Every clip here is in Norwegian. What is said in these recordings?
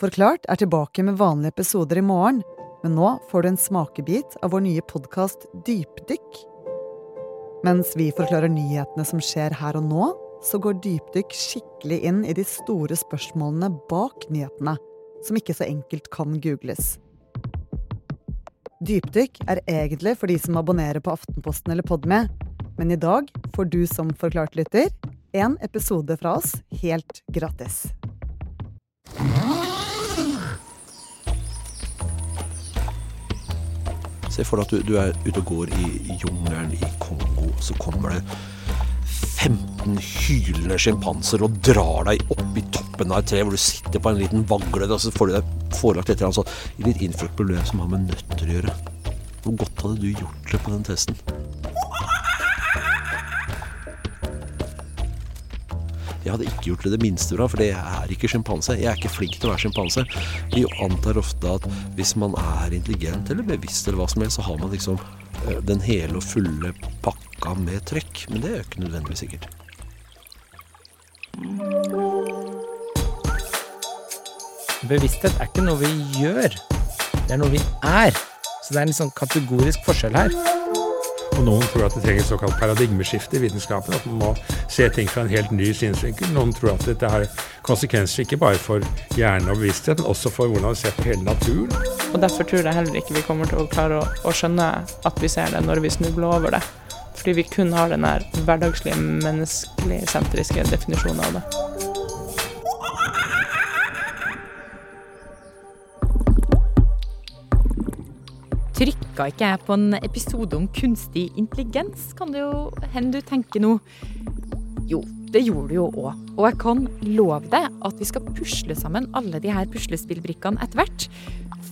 Forklart er tilbake med vanlige episoder i morgen, men nå får du en smakebit av vår nye podkast Dypdykk. Mens vi forklarer nyhetene som skjer her og nå, så går Dypdykk skikkelig inn i de store spørsmålene bak nyhetene, som ikke så enkelt kan googles. Dypdykk er egentlig for de som abonnerer på Aftenposten eller Podme, men i dag får du som forklart lytter en episode fra oss helt gratis. Se for at du, du er ute og går i, jungelen i Kongo, så kommer det 15 hylende sjimpanser og drar deg opp i toppen av et tre hvor du sitter på en liten vagle, og så får du deg forelagt et eller annet sånt litt innfløkt problem som har med nøtter å gjøre. Hvor godt hadde du gjort det på den testen? Jeg hadde ikke gjort det det minste bra, for jeg er ikke sjimpanse. Jeg er ikke flink til å være sjimpanse. Vi antar ofte at hvis man er intelligent eller bevisst eller hva som helst, så har man liksom eh, den hele og fulle pakka med trekk. Men det er jo ikke nødvendigvis sikkert. Bevissthet er ikke noe vi gjør, det er noe vi er. Så det er en sånn kategorisk forskjell her. Og noen tror at det trenger et såkalt paradigmeskifte i vitenskapen. At man må se ting fra en helt ny synsvinkel. Noen tror at dette har konsekvenser ikke bare for hjerne og bevissthet, men også for hvordan vi ser på hele naturen. Og Derfor tror jeg heller ikke vi kommer til å klare å, å skjønne at vi ser det når vi snubler over det. Fordi vi kun har den hverdagslige, menneskelig sentriske definisjonen av det. Trykka ikke jeg på en episode om kunstig intelligens, kan det jo hende du tenker nå. Jo, det gjorde du jo òg. Og jeg kan love deg at vi skal pusle sammen alle de her puslespillbrikkene etter hvert.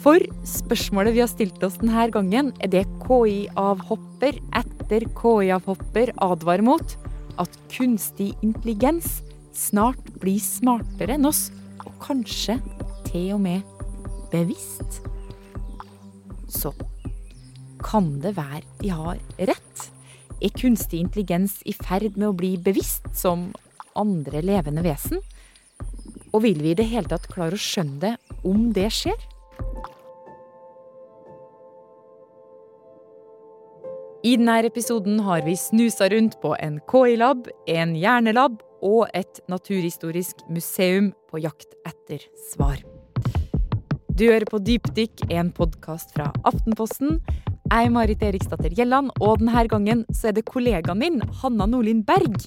For spørsmålet vi har stilt oss denne gangen, er det KI-avhopper etter KI-avhopper advarer mot at kunstig intelligens snart blir smartere enn oss, og kanskje til og med bevisst. Så kan det være de har rett? Er kunstig intelligens i ferd med å bli bevisst som andre levende vesen? Og vil vi i det hele tatt klare å skjønne det om det skjer? I denne episoden har vi snusa rundt på en KI-lab, en hjernelab og et naturhistorisk museum på jakt etter svar. Du hører på Dypdykk, en podkast fra Aftenposten. Jeg er Marit Eriksdatter Gjelland, og denne gangen så er det kollegaen min, Hanna Nordlien Berg.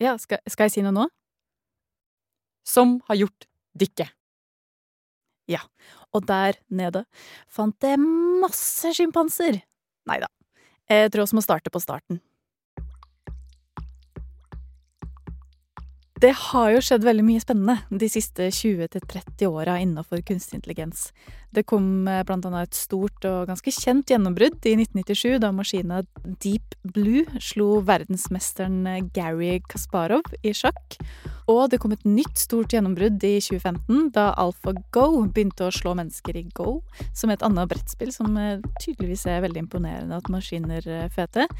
Ja, skal, skal jeg si noe nå? som har gjort dykket. Ja. Og der nede fant jeg masse sjimpanser. Nei da. Jeg tror vi må starte på starten. Det har jo skjedd veldig mye spennende de siste 20-30 åra innenfor kunstig intelligens. Det kom bl.a. blant annet et stort og ganske kjent gjennombrudd i 1997, da maskina Deep Blue slo verdensmesteren eh, Gary Kasparov i sjakk. Og det kom et nytt stort gjennombrudd i 2015, da AlphaGo begynte å slå mennesker i Go, som et annet brettspill som eh, tydeligvis er veldig imponerende at maskiner får til.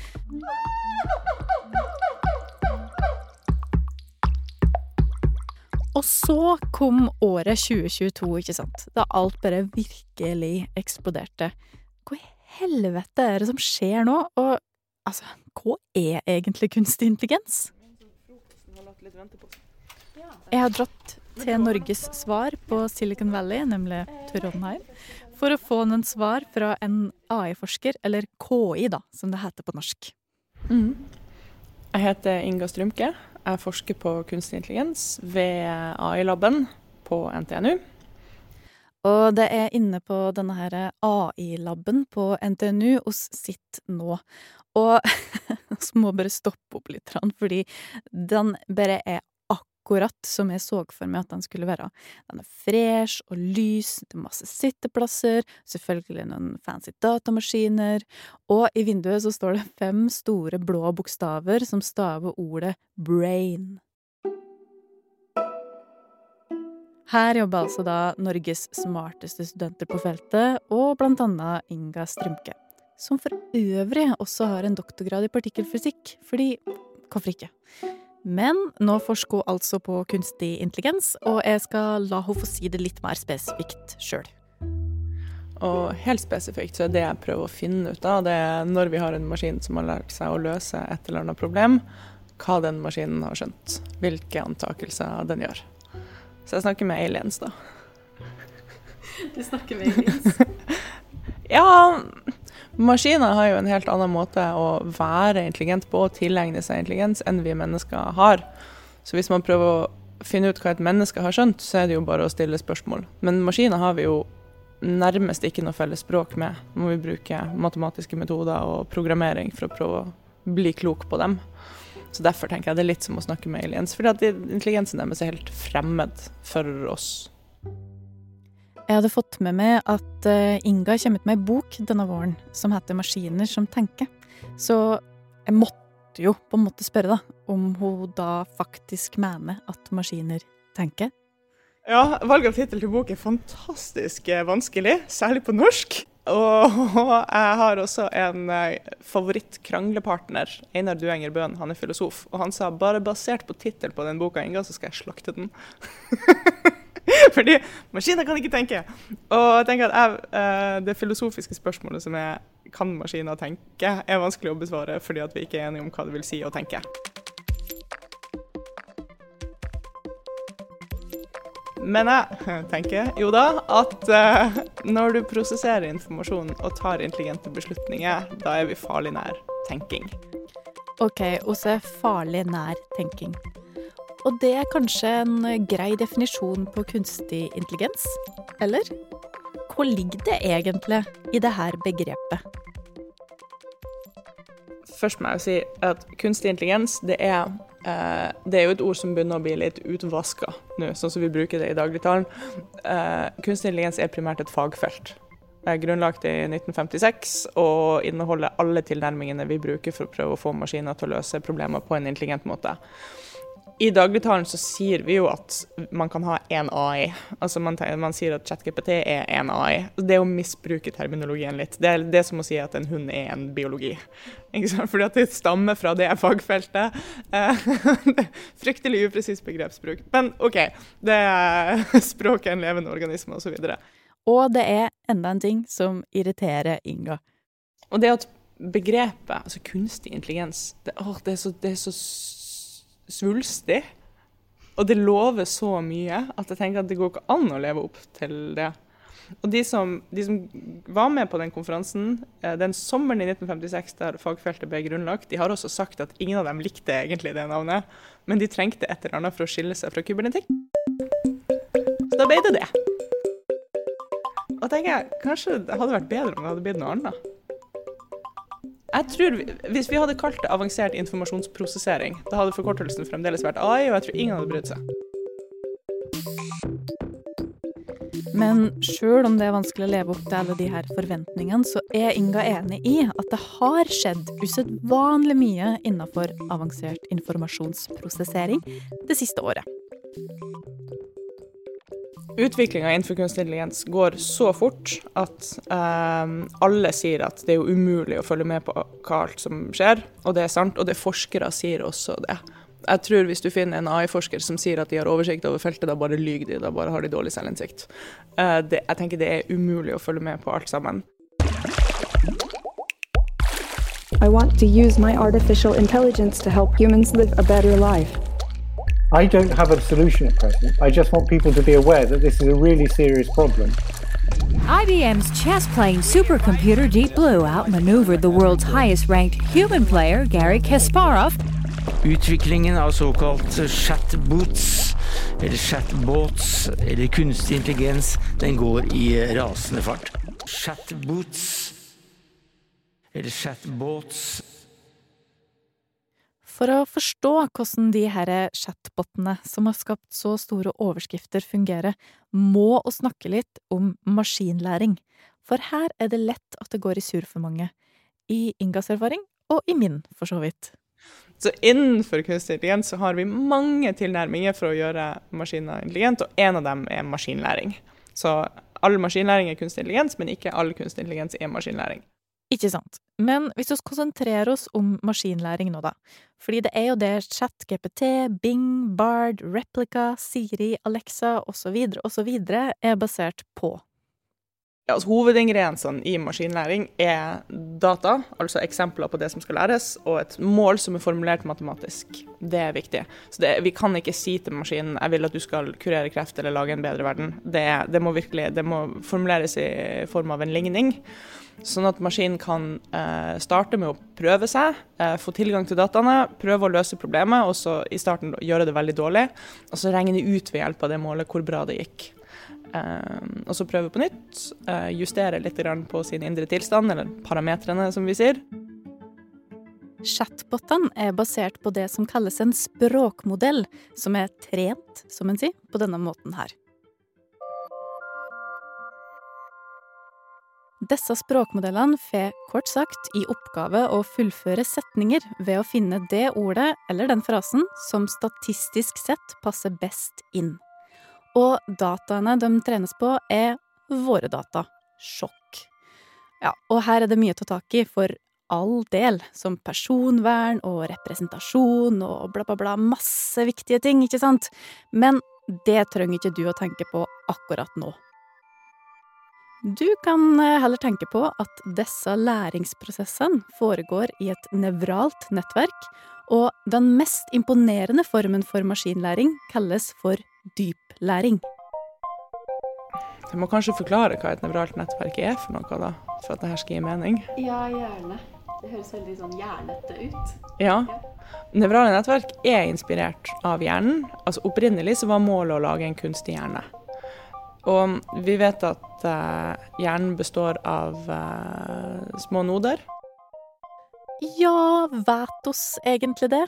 Og så kom året 2022, ikke sant, da alt bare virkelig eksploderte. Hva i helvete er det som skjer nå, og altså, hva er egentlig kunstig intelligens? Jeg har dratt til Norges svar på Silicon Valley, nemlig Trondheim, for å få noen svar fra en AI-forsker, eller KI da, som det heter på norsk. Mm. Jeg heter Inga Strømke. Jeg forsker på kunstig intelligens ved AI-laben på NTNU. Og det er inne på denne her AI-laben på NTNU oss sitter nå. Og vi må bare stoppe opp litt, fordi den bare er akkurat som jeg så for meg at den skulle være. Den er fresh og lys, det er masse sitteplasser, selvfølgelig noen fancy datamaskiner, og i vinduet så står det fem store blå bokstaver som staver ordet brain. Her jobber altså da Norges smarteste studenter på feltet, og blant annet Inga Strømke. Som for øvrig også har en doktorgrad i partikkelfysikk, fordi hvorfor ikke? Men nå forsker hun altså på kunstig intelligens, og jeg skal la henne få si det litt mer spesifikt sjøl. Og helt spesifikt så er det jeg prøver å finne ut av, det er når vi har en maskin som har lært seg å løse et eller annet problem, hva den maskinen har skjønt. Hvilke antakelser den gjør. Så jeg snakker med aliens, da. Du snakker med aliens? ja, maskiner har jo en helt annen måte å være intelligent på, og tilegne seg intelligens, enn vi mennesker har. Så hvis man prøver å finne ut hva et menneske har skjønt, så er det jo bare å stille spørsmål. Men maskiner har vi jo nærmest ikke noe felles språk med. Må vi bruke matematiske metoder og programmering for å prøve å bli klok på dem. Så Derfor tenker jeg det er litt som å snakke med aliens. fordi at intelligensen deres er helt fremmed for oss. Jeg hadde fått med meg at eh, Inga kommer ut med ei bok denne våren som heter 'Maskiner som tenker'. Så jeg måtte jo på en måte spørre da, om hun da faktisk mener at maskiner tenker. Ja, valg av tittel til bok er fantastisk eh, vanskelig, særlig på norsk. Og jeg har også en eh, favorittkranglepartner, Einar Duenger Bøhn, han er filosof. Og han sa bare basert på tittelen på den boka Inga, så skal jeg slakte den. Fordi maskiner kan ikke tenke. Og jeg tenker at jeg, eh, det filosofiske spørsmålet som er kan maskiner tenke, er vanskelig å besvare fordi vi ikke er enige om hva det vil si å tenke. Men jeg tenker jo da at uh, når du prosesserer informasjon og tar intelligente beslutninger, da er vi farlig nær tenking. OK, er farlig nær tenking. Og det er kanskje en grei definisjon på kunstig intelligens? Eller? Hvor ligger det egentlig i det her begrepet? Først må jeg si at kunstig intelligens det er Eh, det er jo et ord som begynner å bli litt utvaska nå, sånn som vi bruker det i dagligtalen. Eh, kunstig intelligens er primært et fagfelt. Det er grunnlagt i 1956 og inneholder alle tilnærmingene vi bruker for å prøve å få maskiner til å løse problemer på en intelligent måte. I dagligtalen så sier vi jo at man kan ha én AI. Altså man, man, sier at ChatGPT er én AI. Det er å misbruke terminologien litt. Det er det som å si at en hund er en biologi. Fordi at det stammer fra det fagfeltet. Eh, fryktelig upresis begrepsbruk. Men OK, det er språket en levende organisme osv. Og, og det er enda en ting som irriterer Inga. Og det at begrepet, altså kunstig intelligens, det, å, det er så, det er så svulstig. Og det lover så mye at jeg tenker at det går ikke an å leve opp til det. Og de som, de som var med på den konferansen eh, den sommeren i 1956 der fagfeltet ble grunnlagt, de har også sagt at ingen av dem likte egentlig det navnet, men de trengte et eller annet for å skille seg fra kybernetikk. Så da ble det det. Og tenker jeg, kanskje det hadde vært bedre om det hadde blitt noe annet. Jeg tror Hvis vi hadde kalt det avansert informasjonsprosessering, da hadde forkortelsen fremdeles vært AI, og jeg tror ingen hadde brydd seg. Men sjøl om det er vanskelig å leve opp til alle de her forventningene, så er Inga enig i at det har skjedd usedvanlig mye innenfor avansert informasjonsprosessering det siste året. Utviklinga innenfor kunstig intelligens går så fort at um, alle sier at det er jo umulig å følge med på hva alt som skjer, og det er sant. Og det forskere sier også det. Jeg tror hvis du finner en AI-forsker som sier at de har oversikt over feltet, da bare lyver de, da bare har de dårlig selvinnsikt. Uh, jeg tenker det er umulig å følge med på alt sammen. I want to use my artificial intelligence to help humans live a better life. I don't have a solution at present. I just want people to be aware that this is a really serious problem. IBM's chess playing supercomputer Deep Blue outmaneuvered the world's highest ranked human player, Gary Kasparov. Utviklingen av såkalt chatbots, eller chatbots, eller kunstig intelligens, den går i rasende fart. Chatbots, eller chatbots, For å forstå hvordan de her chatbotene som har skapt så store overskrifter, fungerer, må vi snakke litt om maskinlæring. For her er det lett at det går i surr for mange. I Ingas erfaring, og i min, for så vidt. Så innenfor kunstig intelligens så har vi mange tilnærminger for å gjøre maskiner intelligent, og en av dem er maskinlæring. Så all maskinlæring er kunstig intelligens, men ikke all kunstig intelligens er maskinlæring. Ikke sant. Men hvis vi konsentrerer oss om maskinlæring nå, da. Fordi det er jo det ChatGPT, Bing, Bard, Replica, Siri, Alexa osv. osv. er basert på. Ja, altså, hovedingrediensene i maskinlæring er data, altså eksempler på det som skal læres, og et mål som er formulert matematisk. Det er viktig. Så det, Vi kan ikke si til maskinen 'jeg vil at du skal kurere kreft eller lage en bedre verden'. Det, det må virkelig, det må formuleres i form av en ligning. Sånn at maskinen kan eh, starte med å prøve seg, eh, få tilgang til dataene, prøve å løse problemet, og så i starten gjøre det veldig dårlig. Og så regne ut ved hjelp av det målet hvor bra det gikk. Eh, og så prøve på nytt, eh, justere litt på sin indre tilstand, eller parametrene, som vi sier. Chatbotene er basert på det som kalles en språkmodell, som er trent, som en sier, på denne måten her. Disse språkmodellene får kort sagt i oppgave å fullføre setninger ved å finne det ordet eller den frasen som statistisk sett passer best inn. Og dataene de trenes på, er våre data. Sjokk. Ja, og her er det mye å ta tak i, for all del, som personvern og representasjon og bla, bla, bla, masse viktige ting, ikke sant? Men det trenger ikke du å tenke på akkurat nå. Du kan eh, heller tenke på at disse læringsprosessene foregår i et nevralt nettverk, og den mest imponerende formen for maskinlæring kalles for dyplæring. Jeg må kanskje forklare hva et nevralt nettverk er for noe, da, for at det her skal gi mening? Ja, gjerne. Det høres veldig sånn hjernete ut. Ja. Nevrale nettverk er inspirert av hjernen. Altså Opprinnelig så var målet å lage en kunstig hjerne. Og vi vet at uh, hjernen består av uh, små noder. Ja, vet oss egentlig det?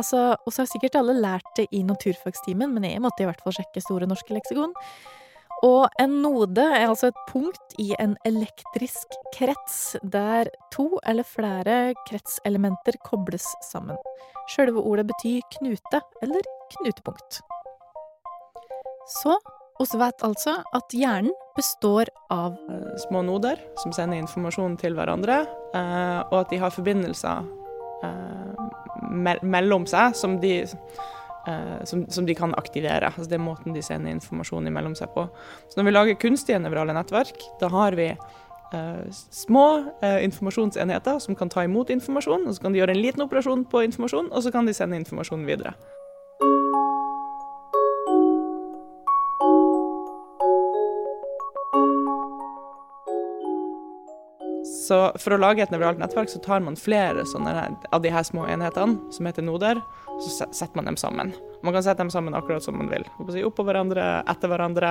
Altså, oss har sikkert alle lært det i naturfagstimen, men jeg måtte i hvert fall sjekke Store norske leksikon. Og en node er altså et punkt i en elektrisk krets, der to eller flere kretselementer kobles sammen. Sjølve ordet betyr knute eller knutepunkt. Så oss vet altså at hjernen består av Små noder som sender informasjon til hverandre, eh, og at de har forbindelser eh, mellom seg som de, eh, som, som de kan aktivere. Altså det er måten de sender informasjon imellom seg på. Så når vi lager kunstige nevrale nettverk, da har vi små informasjonsenheter som kan ta imot informasjon, og så kan de gjøre en liten operasjon på informasjon, og så kan de sende informasjon videre. Så for å lage et nevralt nettverk så tar man flere av de her små enhetene, som heter noder, og så setter man dem sammen. Man kan sette dem sammen akkurat som man vil. Oppå hverandre, etter hverandre.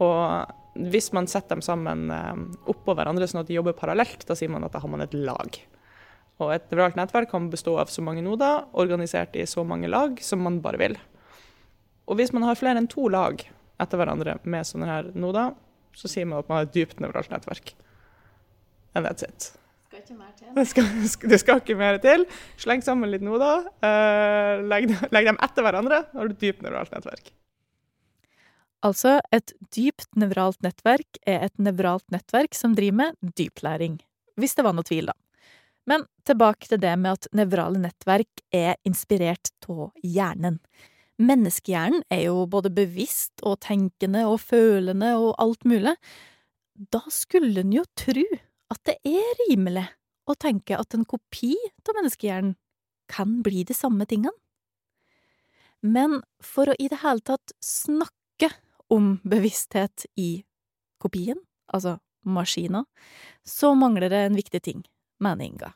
Og hvis man setter dem sammen eh, oppå hverandre sånn at de jobber parallelt, da sier man at da har man et lag. Og et nevralt nettverk kan bestå av så mange noder, organisert i så mange lag som man bare vil. Og hvis man har flere enn to lag etter hverandre med sånne her noder, så sier man at man har et dypt nevralt nettverk and that's it. Skal ikke mer til. Det skal, det skal ikke mer til. Sleng sammen litt noder. Uh, legg, legg, dem etter hverandre, da har du dypt nevralt nettverk. Altså, et dypt nevralt nettverk er et nevralt nettverk som driver med dyplæring. Hvis det var noe tvil, da. Men tilbake til det med at nevrale nettverk er inspirert av hjernen. Menneskehjernen er jo både bevisst og tenkende og følende og alt mulig. Da skulle en jo tru at det er rimelig å tenke at en kopi av menneskehjernen kan bli de samme tingene. Men for å i det hele tatt snakke om bevissthet i kopien, altså maskina, så mangler det en viktig ting, mener Inga.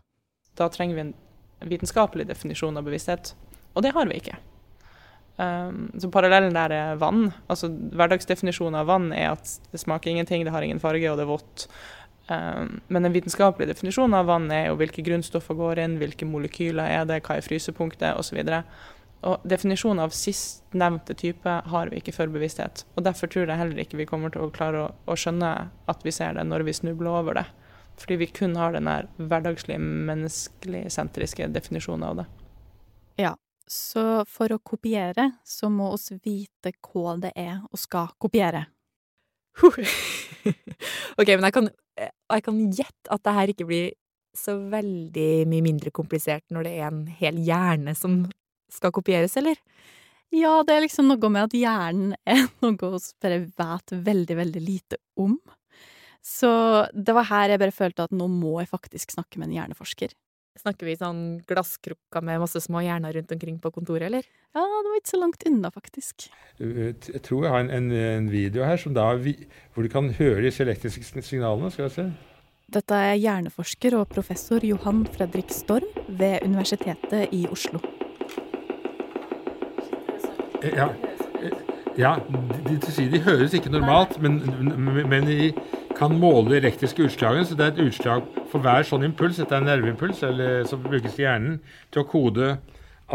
Da trenger vi en vitenskapelig definisjon av bevissthet, og det har vi ikke. Um, så Parallellen der er vann. altså Hverdagsdefinisjonen av vann er at det smaker ingenting, det har ingen farge og det er vått. Um, men en vitenskapelig definisjon av vann er jo hvilke grunnstoffer går inn, hvilke molekyler er det, hva er frysepunktet osv. Og Definisjonen av sistnevnte type har vi ikke for bevissthet. og Derfor tror jeg heller ikke vi kommer til å klare å, å skjønne at vi ser det når vi snubler over det. Fordi vi kun har den der hverdagslige, menneskelig sentriske definisjonen av det. Ja, så for å kopiere, så må oss vite hva det er og skal kopiere. OK, men jeg kan, jeg kan gjette at det her ikke blir så veldig mye mindre komplisert når det er en hel hjerne som skal kopieres, eller? Ja, det er liksom noe med at hjernen er noe vi bare vet veldig, veldig lite om. Så det var her jeg bare følte at nå må jeg faktisk snakke med en hjerneforsker. Snakker vi sånn glasskrukker med masse små hjerner rundt omkring på kontoret, eller? Ja, det var ikke så langt unna, faktisk. Jeg tror jeg har en, en, en video her da, hvor du kan høre disse elektriske signalene. Skal jeg se. Dette er hjerneforsker og professor Johan Fredrik Storm ved Universitetet i Oslo. Ja, ja de, de, de høres ikke normalt, men, men de kan måle elektriske utslagene. Så det er et utslag for hver sånn impuls. Dette er en nerveimpuls eller, som brukes i hjernen til å kode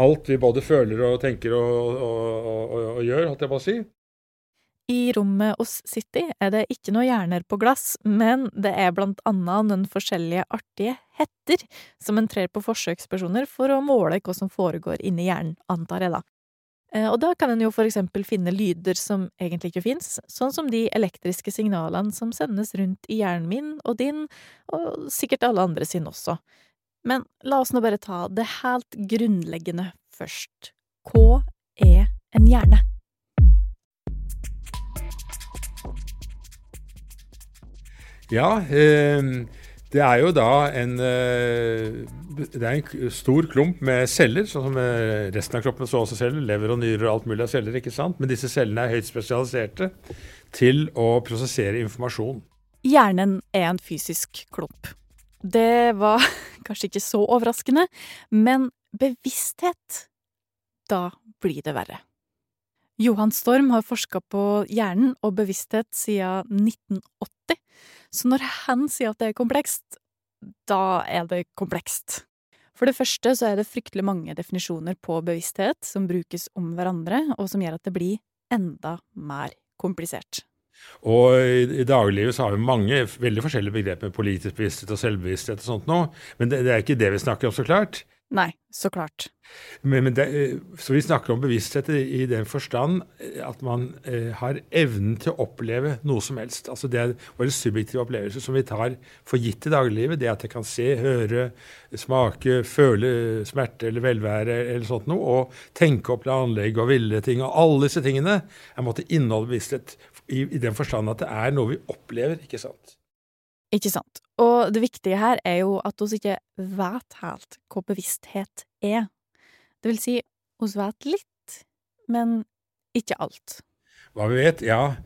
alt vi både føler og tenker og, og, og, og gjør, holdt jeg på å si. I rommet hos City er det ikke noe hjerner på glass, men det er blant annet noen forskjellige artige hetter som en trer på forsøkspersoner for å måle hva som foregår inni hjernen, antar jeg da. Eh, og da kan en jo for eksempel finne lyder som egentlig ikke fins, sånn som de elektriske signalene som sendes rundt i hjernen min og din, og sikkert alle andre sin også. Men la oss nå bare ta det helt grunnleggende først. Hva er en hjerne? Ja, eh, det er jo da en eh, Det er en stor klump med celler, sånn som eh, resten av kroppen så også celler. Lever og nyrer og alt mulig av celler, ikke sant. Men disse cellene er høyt spesialiserte til å prosessere informasjon. Hjernen er en fysisk klump. Det var kanskje ikke så overraskende, men bevissthet Da blir det verre. Johan Storm har forska på hjernen og bevissthet siden 1980, så når han sier at det er komplekst, da er det komplekst. For det første så er det fryktelig mange definisjoner på bevissthet som brukes om hverandre, og som gjør at det blir enda mer komplisert. Og i, dagliglivet så har vi mange veldig forskjellige begreper, politisk bevissthet og selvbevissthet og sånt noe, men det, det er ikke det vi snakker om, så klart. Nei, så klart. Men, men det, eh, så vi snakker om bevissthet i, den forstand eh, at man eh, har evnen til å oppleve noe som helst. Altså det er våre subjektive opplevelser som vi tar for gitt i dagliglivet. Det at jeg kan se, høre, smake, føle smerte eller velvære eller sånt noe. Og tenke og planlegge og ville ting. Og alle disse tingene er måtte inneholde bevissthet i, i den forstand at det er noe vi opplever. ikke sant? Ikke sant. Og det viktige her er jo at vi ikke vet helt hva bevissthet er. Det vil si, vi vet litt, men ikke alt. Hva vi vet? Ja,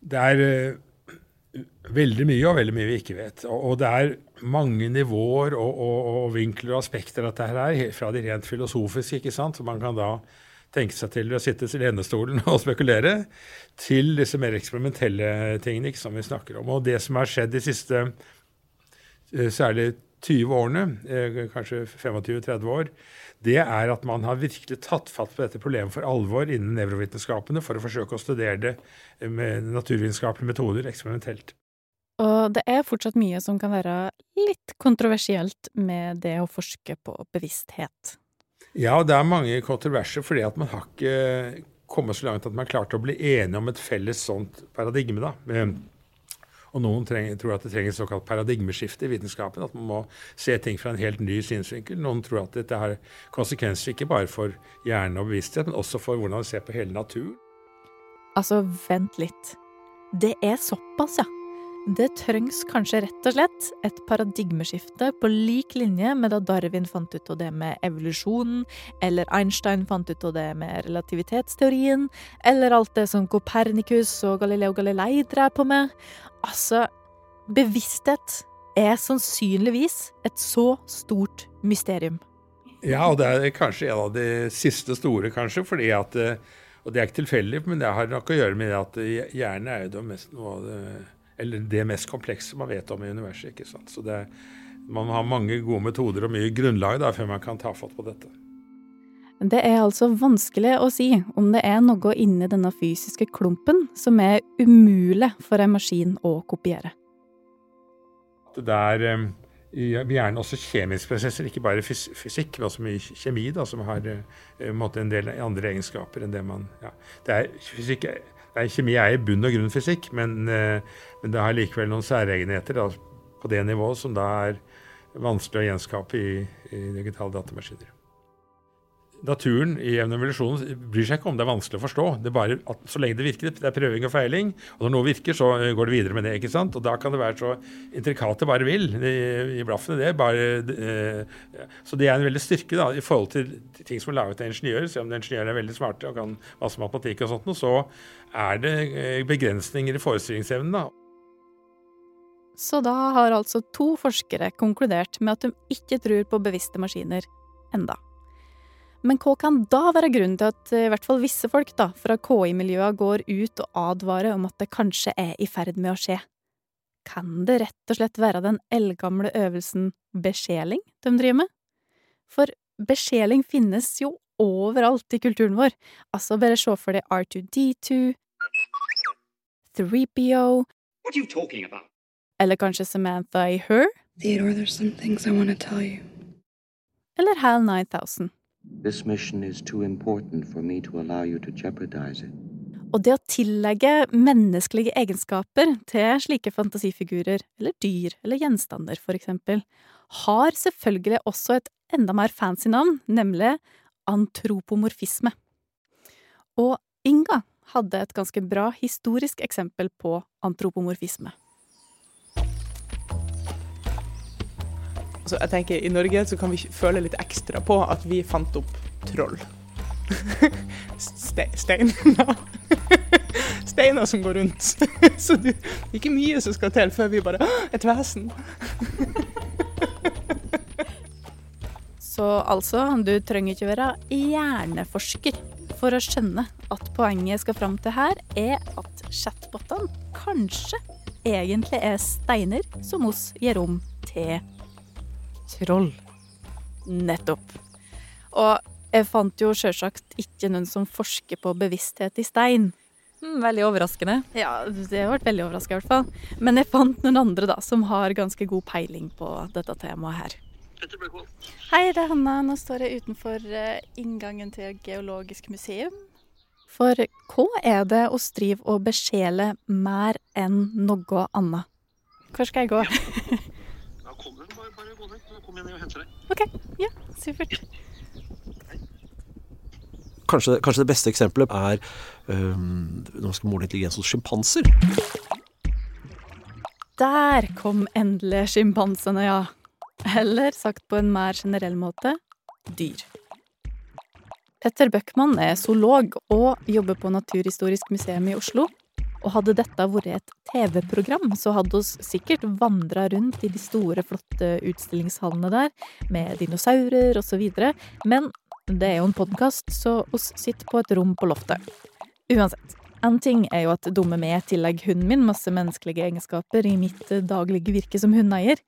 det er uh, veldig mye og veldig mye vi ikke vet. Og, det er mange nivåer og, og, og, vinkler og aspekter av dette her, fra de rent filosofiske, ikke sant, så man kan da tenke seg til å sitte i lenestolen og spekulere, til disse mer eksperimentelle tingene ikke, som vi snakker om. Og det som har skjedd de siste eh, særlig 20 årene, eh, kanskje 25-30 år, det er at man har virkelig tatt fatt på dette problemet for alvor innen nevrovitenskapene for å forsøke å studere det med naturvitenskapelige metoder eksperimentelt. Og det er fortsatt mye som kan være litt kontroversielt med det å forske på bevissthet. Ja, det er mange kontroverser fordi at man har ikke kommet så langt at man har klart å bli enige om et felles sånt paradigme. da. Og noen trenger, tror at det trenger et såkalt paradigmeskifte i vitenskapen. At man må se ting fra en helt ny synsvinkel. Noen tror at dette har konsekvenser ikke bare for hjerne og bevissthet, men også for hvordan vi ser på hele naturen. Altså, vent litt. Det er såpass, ja. Det trengs kanskje rett og slett et paradigmeskifte på lik linje med da Darwin fant ut av det med evolusjonen, eller Einstein fant ut av det med relativitetsteorien, eller alt det som Copernicus og Galileo Galilei drev på med. Altså, bevissthet er sannsynligvis et så stort mysterium. Ja, og det er kanskje en av de siste store, kanskje, fordi at eh, Og det er ikke tilfeldig, men det har nok å gjøre med at hjernen er jo det mest noe av det eller det mest komplekse man vet om i universet. ikke sant? Så det, man har mange gode metoder og mye grunnlag da, før man kan ta fatt på dette. Det er altså vanskelig å si om det er noe inni denne fysiske klumpen som er umulig for en maskin å kopiere. Det er um, gjerne også kjemiske prosesser, ikke bare fysikk, men også mye kjemi, da, som har uh, en del andre egenskaper enn det man ja. det er, Fysikk Nei, kjemi er i bunn og grunn fysikk, men, eh, men det har likevel noen særegenheter da, på det nivået som da er vanskelig å gjenskape i, i digitale datamaskiner naturen i evolusjonen bryr seg ikke om det er vanskelig å forstå. Det er bare at Så lenge det virker, det er prøving og feiling, og når noe virker, så går det videre med det. ikke sant? Og da kan det være så intrikat det bare vil i, i blaffene. det bare, eh, Så det er en veldig styrke da, i forhold til ting som er laget av ingeniører. Selv om ingeniører er veldig smarte og kan masse matematikk og sånt, så er det eh, begrensninger i forestillingsevnen. da. Så da har altså to forskere konkludert med at de ikke tror på bevisste maskiner enda. Men hva kan da være grunnen til at i hvert fall visse folk da, fra KI-miljøet går ut og advarer om at det kanskje er i ferd med å skje? Kan det rett og slett være den eldgamle øvelsen besjeling de driver med? For besjeling finnes jo overalt i kulturen vår. Altså, bare se for deg R2D2, 3PO Eller kanskje Samantha i Her? Theodore, there's some things I want to tell you. Eller HAL 9000. This mission is too important for me to allow you to jeopardize it. Og det å tillegge menneskelige egenskaper til slike fantasifigurer, eller dyr, eller gjenstander, for eksempel, har selvfølgelig også et enda mer fancy navn, nemlig antropomorfisme. Og Inga hadde et ganske bra historisk eksempel på antropomorfisme. Altså, jeg tenker I Norge så kan vi føle litt ekstra på at vi fant opp troll. Ste steiner. Steiner som går rundt. så det er ikke mye som skal til før vi bare Et vesen. så altså, du trenger ikke være hjerneforsker for å skjønne at poenget jeg skal fram til her, er at chatbotene kanskje egentlig er steiner som oss gir rom til troll. Nettopp. Og jeg fant jo sjølsagt ikke noen som forsker på bevissthet i stein. Mm, veldig overraskende. Ja, det har vært veldig overraska i hvert fall. Men jeg fant noen andre da, som har ganske god peiling på dette temaet her. Hei, det er Hanna. Nå står jeg utenfor eh, inngangen til Geologisk museum. For hva er det å driver og besjeler mer enn noe annet? Hvor skal jeg gå? Ja, ned. Kom jeg henter deg. OK. Ja, supert. Kanskje, kanskje det beste eksempelet er um, når man skal måle intelligens hos sjimpanser. Der kom endelig sjimpansene, ja. Eller sagt på en mer generell måte dyr. Petter Bøckmann er zoolog og jobber på Naturhistorisk museum i Oslo. Og hadde dette vært et TV-program, så hadde oss sikkert vandra rundt i de store, flotte utstillingshallene der, med dinosaurer osv. Men det er jo en podkast, så oss sitter på et rom på loftet. Uansett. En ting er jo at dumme meg tillegger hunden min masse menneskelige egenskaper i mitt daglige virke som hundeeier.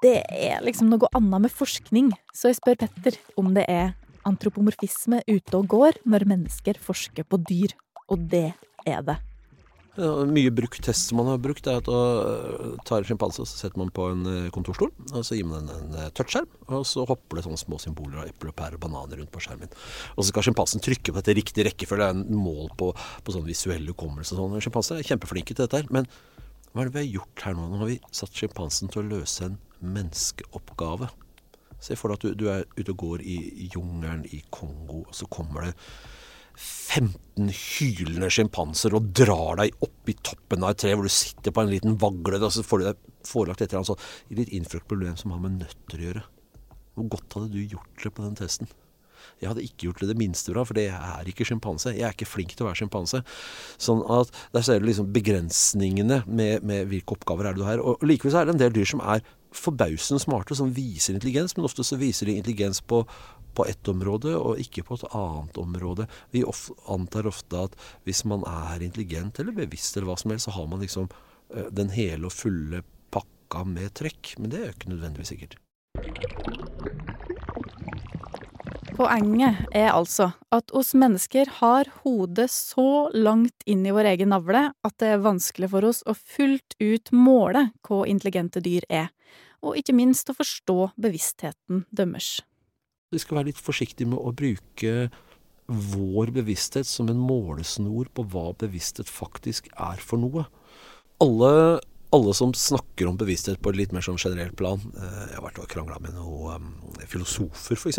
Det er liksom noe annet med forskning, så jeg spør Petter om det er antropomorfisme ute og går når mennesker forsker på dyr. Og det er det. Mye brukt test som man har brukt, er at man tar en sjimpanse og så setter man på en eh, kontorstol. og Så gir man den en eh, touchskjerm, og så hopper det sånne små symboler av eple, pære og bananer rundt på skjermen. Og så skal sjimpansen trykke på dette riktig rekkefølge. Det er en mål på, på sånn visuell hukommelse. Sånn. Sjimpanser er kjempeflinke til dette her. Men hva er det vi har gjort her nå? Nå har vi satt sjimpansen til å løse en menneskeoppgave. Se for deg at du, du er ute og går i jungelen i Kongo, og så kommer det 15 hylende sjimpanser og drar deg opp i toppen av et tre hvor du sitter på en liten vagle, og så får du deg forelagt et eller annet sånn litt innfløkt problem som har med nøtter å gjøre. Hvor godt hadde du gjort det på den testen? Jeg hadde ikke gjort det det minste bra, for det er ikke sjimpanse. Jeg er ikke flink til å være sjimpanse. Sånn at der ser du liksom begrensningene med, med hvilke oppgaver er du har. Og likevel er det en del dyr som er forbausende smarte, som viser intelligens, men ofte så viser de intelligens på, på ett område og ikke på et annet område. Vi antar ofte at hvis man er intelligent eller bevisst eller hva som helst, så har man liksom uh, den hele og fulle pakka med trekk. Men det er jo ikke nødvendigvis sikkert. Poenget er altså at oss mennesker har hodet så langt inn i vår egen navle at det er vanskelig for oss å fullt ut måle hva intelligente dyr er, og ikke minst å forstå bevisstheten deres. Vi skal være litt forsiktige med å bruke vår bevissthet som en målesnor på hva bevissthet faktisk er for noe. Alle alle som snakker om bevissthet på et litt mer sånn generelt plan eh, Jeg har vært og krangla med noen um, filosofer, f.eks.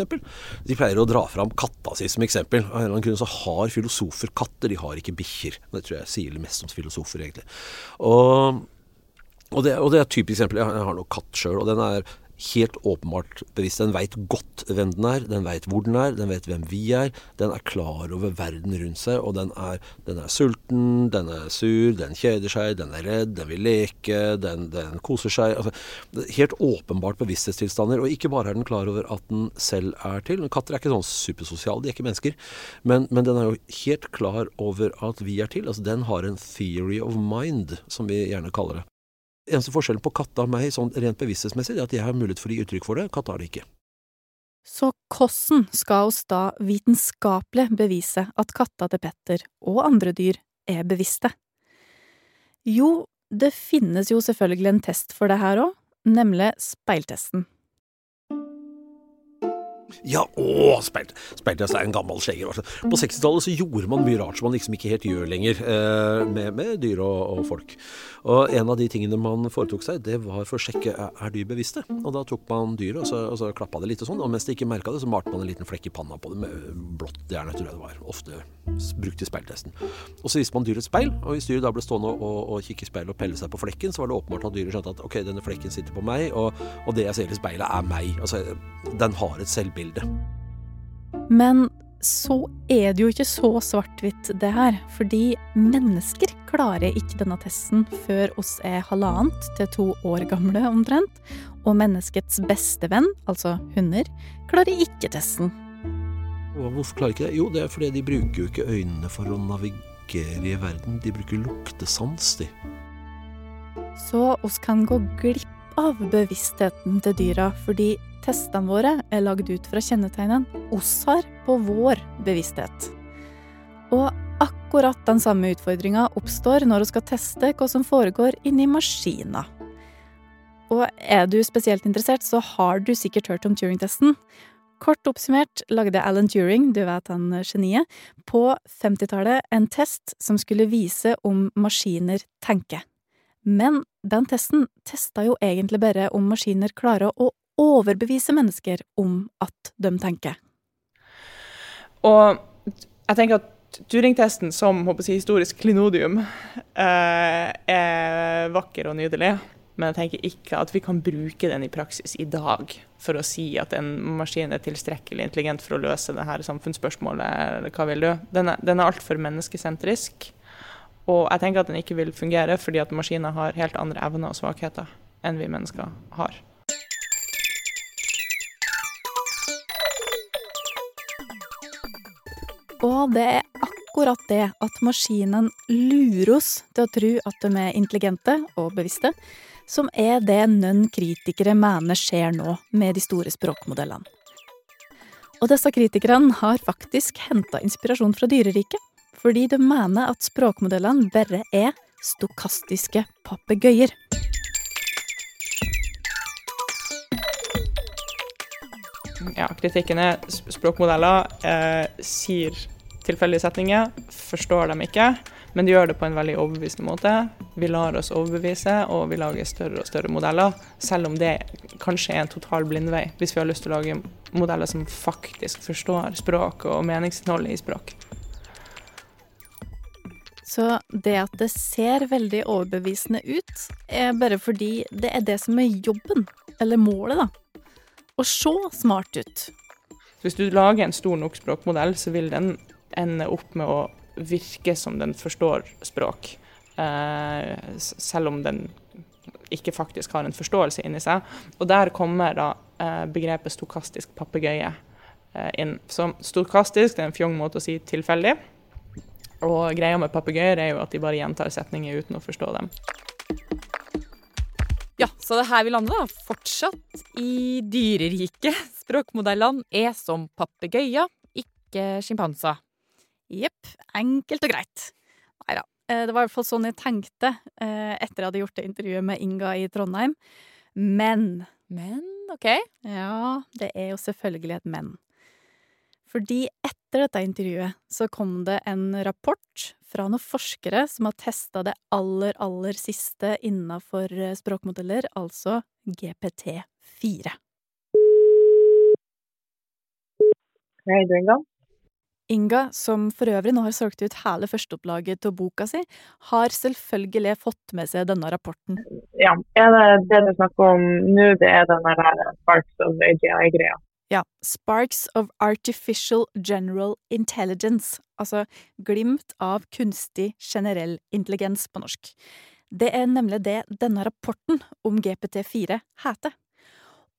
De pleier å dra fram katta si som eksempel. Av en eller annen grunn så har filosofer katter, de har ikke bikkjer. Det tror jeg sier mest om filosofer, egentlig. Og, og, det, og det, er et typisk eksempel. Jeg har noe katt sjøl, og den er helt åpenbart bevisst. Den veit godt hvem den er, den veit hvor den er, den vet hvem vi er. Den er klar over verden rundt seg, og den er, den er sulten, den er sur, den kjeder seg, den er redd, den vil leke, den, den koser seg. Altså, helt åpenbart bevissthetstilstander. Og ikke bare er den klar over at den selv er til. Katter er ikke sånn supersosiale, de er ikke mennesker. Men, men den er jo helt klar over at vi er til. Altså, den har en theory of mind, som vi gjerne kaller det. Eneste forskjellen på katta og meg sånn rent bevissthetsmessig, er at jeg har mulighet for å gi uttrykk for det. Katta har det ikke. Så hvordan skal oss da vitenskapelig bevise at katta til Petter og andre dyr er bevisste? Jo, det finnes jo selvfølgelig en test for det her òg, nemlig speiltesten. Ja, å, speil, speiltest er en gammel sleger. Altså. På 60-tallet så gjorde man mye rart som man liksom ikke helt gjør lenger, eh, med, med, dyr og, og, folk. Og en av de tingene man foretok seg, det var for å sjekke er, er dyr bevisste. Og da tok man dyret, og så, og så klappa det litt og sånn, og mens de ikke merka det, så malte man en liten flekk i panna på det med blått jern, tror jeg det var. Ofte brukt i speiltesten. Og så viste man dyret et speil, og hvis dyret da ble stående og, og kikke i speilet og pelle seg på flekken, så var det åpenbart at dyret skjønte at ok, denne flekken sitter på meg, og, og det jeg ser i speilet er meg. Altså, den har et selvbilde bildet. Men så er det jo ikke så svart-hvitt, det her. Fordi mennesker klarer ikke denne testen før oss er halvannet til to år gamle omtrent. Og menneskets beste venn, altså hunder, klarer ikke testen. Hvorfor klarer ikke det? Jo, det er fordi de bruker jo ikke øynene for å navigere i verden. De bruker luktesans, de. Så oss kan gå glipp av bevisstheten til dyra, fordi testene våre er lagd ut fra kjennetegnene oss har på vår bevissthet. Og akkurat den samme utfordringa oppstår når vi skal teste hva som foregår inni maskina. Og er du spesielt interessert, så har du sikkert hørt om Turing-testen. Kort oppsummert lagde Alan Turing, du vet han geniet, på 50-tallet en test som skulle vise om maskiner tenker. Men den testen testa jo egentlig bare om maskiner klarer å overbevise mennesker om at de tenker. Og jeg tenker at Turing-testen som jeg, historisk klinodium eh, er vakker og nydelig. Men jeg tenker ikke at vi kan bruke den i praksis i dag for å si at en maskin er tilstrekkelig intelligent for å løse det her samfunnsspørsmålet. eller hva vil du? Den er, er altfor menneskesentrisk. Og jeg tenker at den ikke vil fungere fordi at maskiner har helt andre evner og svakheter enn vi mennesker har. Og det er akkurat det at maskinen lurer oss til å tro at de er intelligente og bevisste, som er det noen kritikere mener skjer nå med de store språkmodellene. Og disse kritikerne har faktisk henta inspirasjon fra dyreriket fordi de mener at språkmodellene bare er stokastiske papegøyer. Ja, kritikken er språkmodeller eh, sier tilfeldige setninger, forstår dem ikke, men de gjør det på en veldig overbevisende måte. Vi lar oss overbevise, og vi lager større og større modeller, selv om det kanskje er en total blindvei, hvis vi har lyst til å lage modeller som faktisk forstår språk og meningsinnholdet i språk. Så det at det ser veldig overbevisende ut, er bare fordi det er det som er jobben, eller målet, da. Å se smart ut. Hvis du lager en stor nok språkmodell, så vil den ende opp med å virke som den forstår språk. Eh, selv om den ikke faktisk har en forståelse inni seg. Og der kommer da eh, begrepet stokastisk papegøye eh, inn. Så stokastisk det er en fjong måte å si tilfeldig. Og greia med papegøyer er jo at de bare gjentar setninger uten å forstå dem. Ja, så det er her vi lander, da. Fortsatt i dyreriket. Språkmodellene er som papegøyer, ikke sjimpanser. Jepp. Enkelt og greit. Nei da. Eh, det var i hvert fall sånn jeg tenkte eh, etter jeg hadde gjort det intervjuet med Inga i Trondheim. Men Men, OK. Ja, det er jo selvfølgelig et men. Fordi etter dette intervjuet så kom det en rapport fra noen forskere som har testa det aller, aller siste innafor eh, språkmodeller, altså GPT4. Hei, du Inga. Inga, som for øvrig nå har solgt ut hele førsteopplaget til boka si, har selvfølgelig fått med seg denne rapporten. Ja, det det du snakker om nå, det er den der Sparks of AGI-greia? Ja, Sparks of Artificial General Intelligence, altså glimt av kunstig generell intelligens på norsk. Det er nemlig det denne rapporten om GPT4 heter.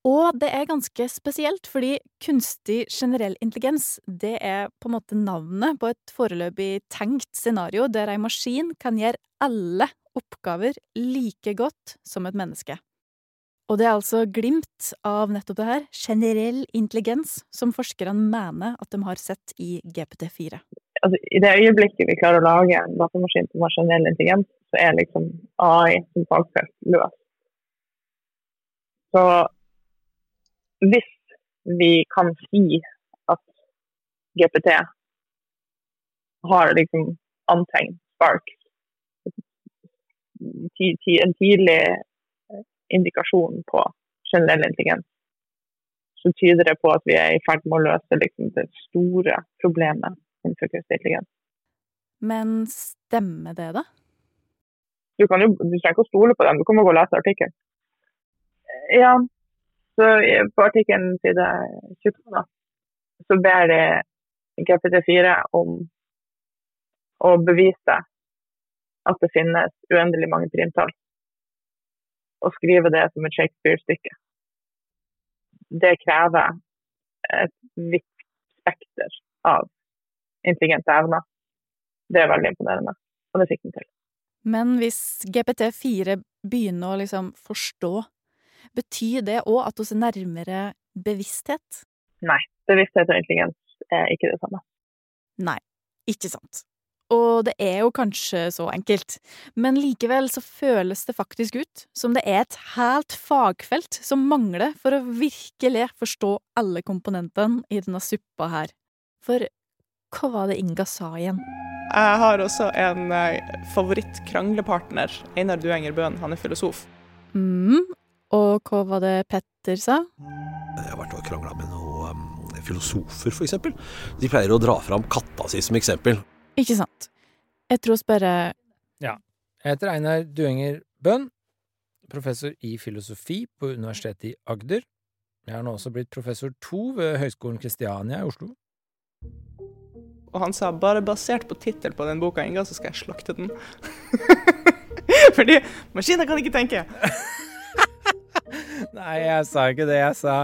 Og det er ganske spesielt, fordi kunstig generell intelligens, det er på en måte navnet på et foreløpig tenkt scenario der ei maskin kan gjøre alle oppgaver like godt som et menneske. Og det er altså glimt av nettopp det her, generell intelligens, som forskerne mener at de har sett i GPT4. Altså, I det øyeblikket vi klarer å lage en datamaskin som har generell intelligens, så er liksom AI som fagfelt løs. Så hvis vi kan si at GPT har liksom antegn, spark, en tidlig indikasjon på generell intelligens, så tyder det på at vi er i ferd med å løse liksom, det store problemet innenfor kunstig intelligens. Men stemmer det, da? Du, kan jo, du trenger ikke å stole på dem, du kan bare gå og lese artikkelen. Ja, så på artikkelen side 22 da, så ber de GPT4 om å bevise at det finnes uendelig mange primtall å skrive det som et Shakespeare-stykke. Det krever et vidt spekter av intelligente evner. Det er veldig imponerende, og det fikk den til. Men hvis GPT4 begynner å liksom forstå, betyr det òg at vi er nærmere bevissthet? Nei, bevissthet og intelligens er ikke det samme. Nei, ikke sant. Og det er jo kanskje så enkelt, men likevel så føles det faktisk ut som det er et helt fagfelt som mangler for å virkelig forstå alle komponentene i denne suppa her. For hva var det Inga sa igjen? Jeg har også en eh, favoritt-kranglepartner, Einar Duenger Bøhn. Han er filosof. mm, og hva var det Petter sa? Jeg har vært og krangla med noen um, filosofer, for eksempel. De pleier å dra fram katta si som eksempel. Ikke sant. Jeg tror bare Ja. Jeg heter Einar Duenger Bøhn, professor i filosofi på Universitetet i Agder. Jeg har nå også blitt professor to ved Høgskolen Kristiania i Oslo. Og han sa bare basert på tittelen på den boka, Inga, så skal jeg slakte den. Fordi maskiner kan ikke tenke. Nei, jeg sa ikke det. Jeg sa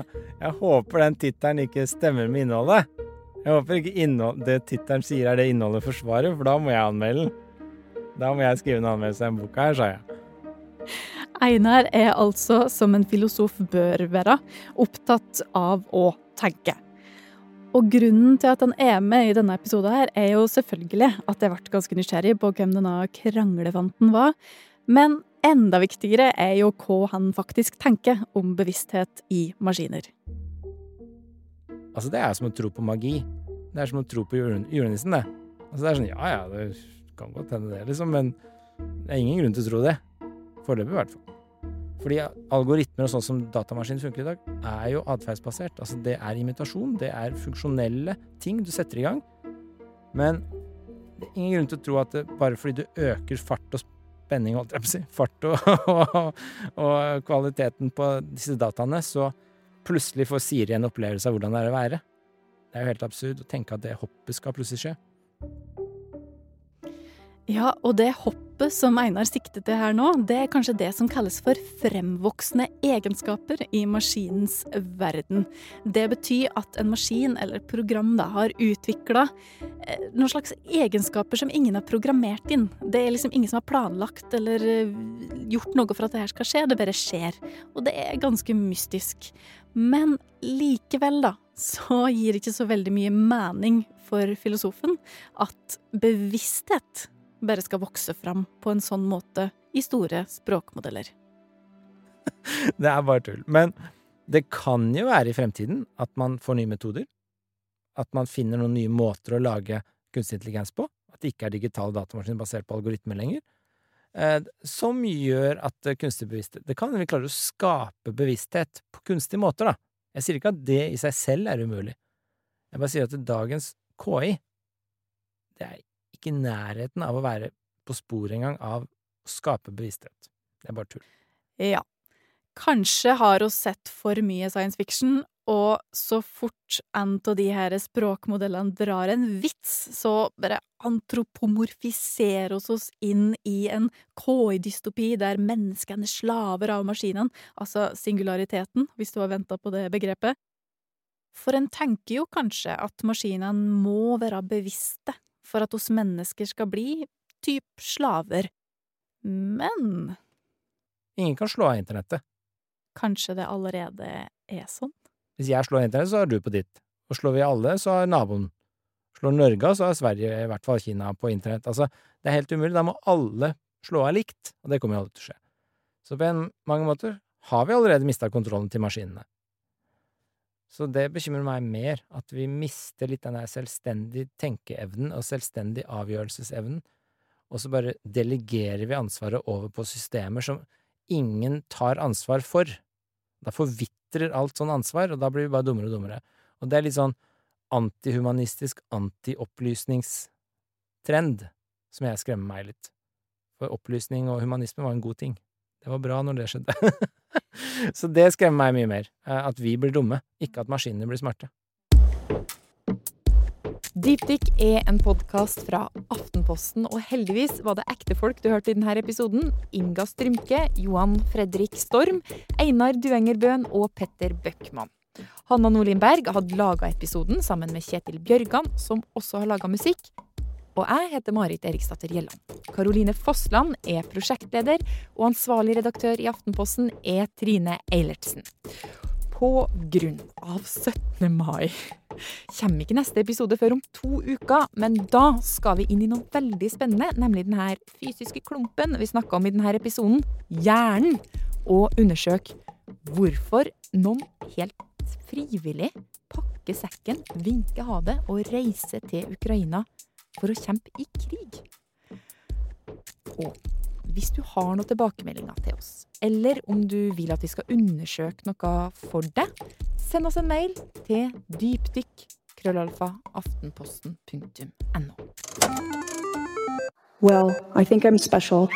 jeg håper den tittelen ikke stemmer med innholdet. Jeg håper ikke innhold, det tittelen sier er det innholdet forsvarer, for da må jeg anmelde den. Da må jeg skrive en anmeldelse av den boka her, sa jeg. Einar er altså, som en filosof bør være, opptatt av å tenke. Og grunnen til at han er med i denne episoden her, er jo selvfølgelig at jeg ble ganske nysgjerrig på hvem denne kranglefanten var. Men enda viktigere er jo hva han faktisk tenker om bevissthet i maskiner. Altså, det er som å tro på magi. Det er som å tro på jule- julenissen, det. Altså, det er sånn, ja ja, det kan godt hende det, liksom, men det er ingen grunn til å tro det. Foreløpig, i hvert fall. Fordi algoritmer og sånn som datamaskinen funker i dag, er jo atferdsbasert. Altså, det er imitasjon, det er funksjonelle ting du setter i gang. Men det er ingen grunn til å tro at det, bare fordi du øker fart og spenning, holdt jeg på å si, fart og, og, og kvaliteten på disse dataene, så plutselig får Siri en opplevelse av hvordan det er å være. Det er jo helt absurd å tenke at det hoppet skal plutselig skje. Ja, og det hoppet som Einar siktet til her nå, det er kanskje det som kalles for fremvoksende egenskaper i maskinens verden. Det betyr at en maskin eller program da har utvikla eh, noen slags egenskaper som ingen har programmert inn. Det er liksom ingen som har planlagt eller eh, gjort noe for at det her skal skje, det bare skjer. Og det er ganske mystisk. Men likevel, da, så gir det ikke så veldig mye mening for filosofen at bevissthet bare skal vokse fram på en sånn måte i store språkmodeller. Det er bare tull. Men det kan jo være i fremtiden at man får nye metoder. at man finner noen nye måter å lage kunstig intelligens på. At det ikke er digitale datamaskiner basert på algoritmer lenger. Eh, som gjør at kunstig bevissthet Det kan vi klare å skape bevissthet på kunstige måter, da. Jeg sier ikke at det i seg selv er umulig. Jeg bare sier at dagens KI, det er ikke i nærheten av å være på sporet engang av å skape bevissthet. Det er bare tull. Ja. Kanskje har hun sett for mye science fiction, og så fort en av de her språkmodellene drar en vits, så bare antropomorfiserer oss oss inn i en KI-dystopi der menneskene er slaver av maskinene, altså singulariteten, hvis du har venta på det begrepet. For en tenker jo kanskje at maskinene må være bevisste for at oss mennesker skal bli typ slaver. Men Ingen kan slå av internettet. kanskje det allerede er sånn? Hvis jeg slår internett, så har du på ditt. Og slår vi alle, så har naboen. Slår Norge så har Sverige, i hvert fall Kina, på internett. Altså, det er helt umulig. Da må alle slå av likt, og det kommer jo aldri til å skje. Så på en, mange måter har vi allerede mista kontrollen til maskinene. Så det bekymrer meg mer, at vi mister litt den der selvstendig tenkeevnen og selvstendig avgjørelsesevnen, og så bare delegerer vi ansvaret over på systemer som ingen tar ansvar for. Da forvitrer alt sånn ansvar, og da blir vi bare dummere og dummere. Og det er litt sånn antihumanistisk, antiopplysningstrend som jeg skremmer meg litt. For opplysning og humanisme var en god ting. Det var bra når det skjedde. Så det skremmer meg mye mer. eh, At vi blir dumme, ikke at maskinene blir smarte. Dypdykk er en podkast fra Aftenposten, og heldigvis var det ekte folk du hørte i denne episoden. Inga Strymke, Johan Fredrik Storm, Einar Duengerbøen og Petter Bøckmann. Hanna Nordlien Berg hadde laga episoden sammen med Kjetil Bjørgan, som også har laga musikk. Og jeg heter Marit Eriksdatter Gjelland. Karoline Fossland er prosjektleder, og ansvarlig redaktør i Aftenposten er Trine Eilertsen. På grunn av 17. mai kommer ikke neste episode før om to uker, men da skal vi inn i noe veldig spennende, nemlig den her fysiske klumpen vi snakka om i denne episoden, hjernen, og undersøke hvorfor noen helt frivillig pakker sekken, vinker ha det og reiser til Ukraina for å kjempe i krig. Og hvis du har noen tilbakemeldinger til oss, eller om du vil at vi skal undersøke noe for deg, send oss en mail til dypdykk krøllalfa aftenposten.no. Well, I think I'm special.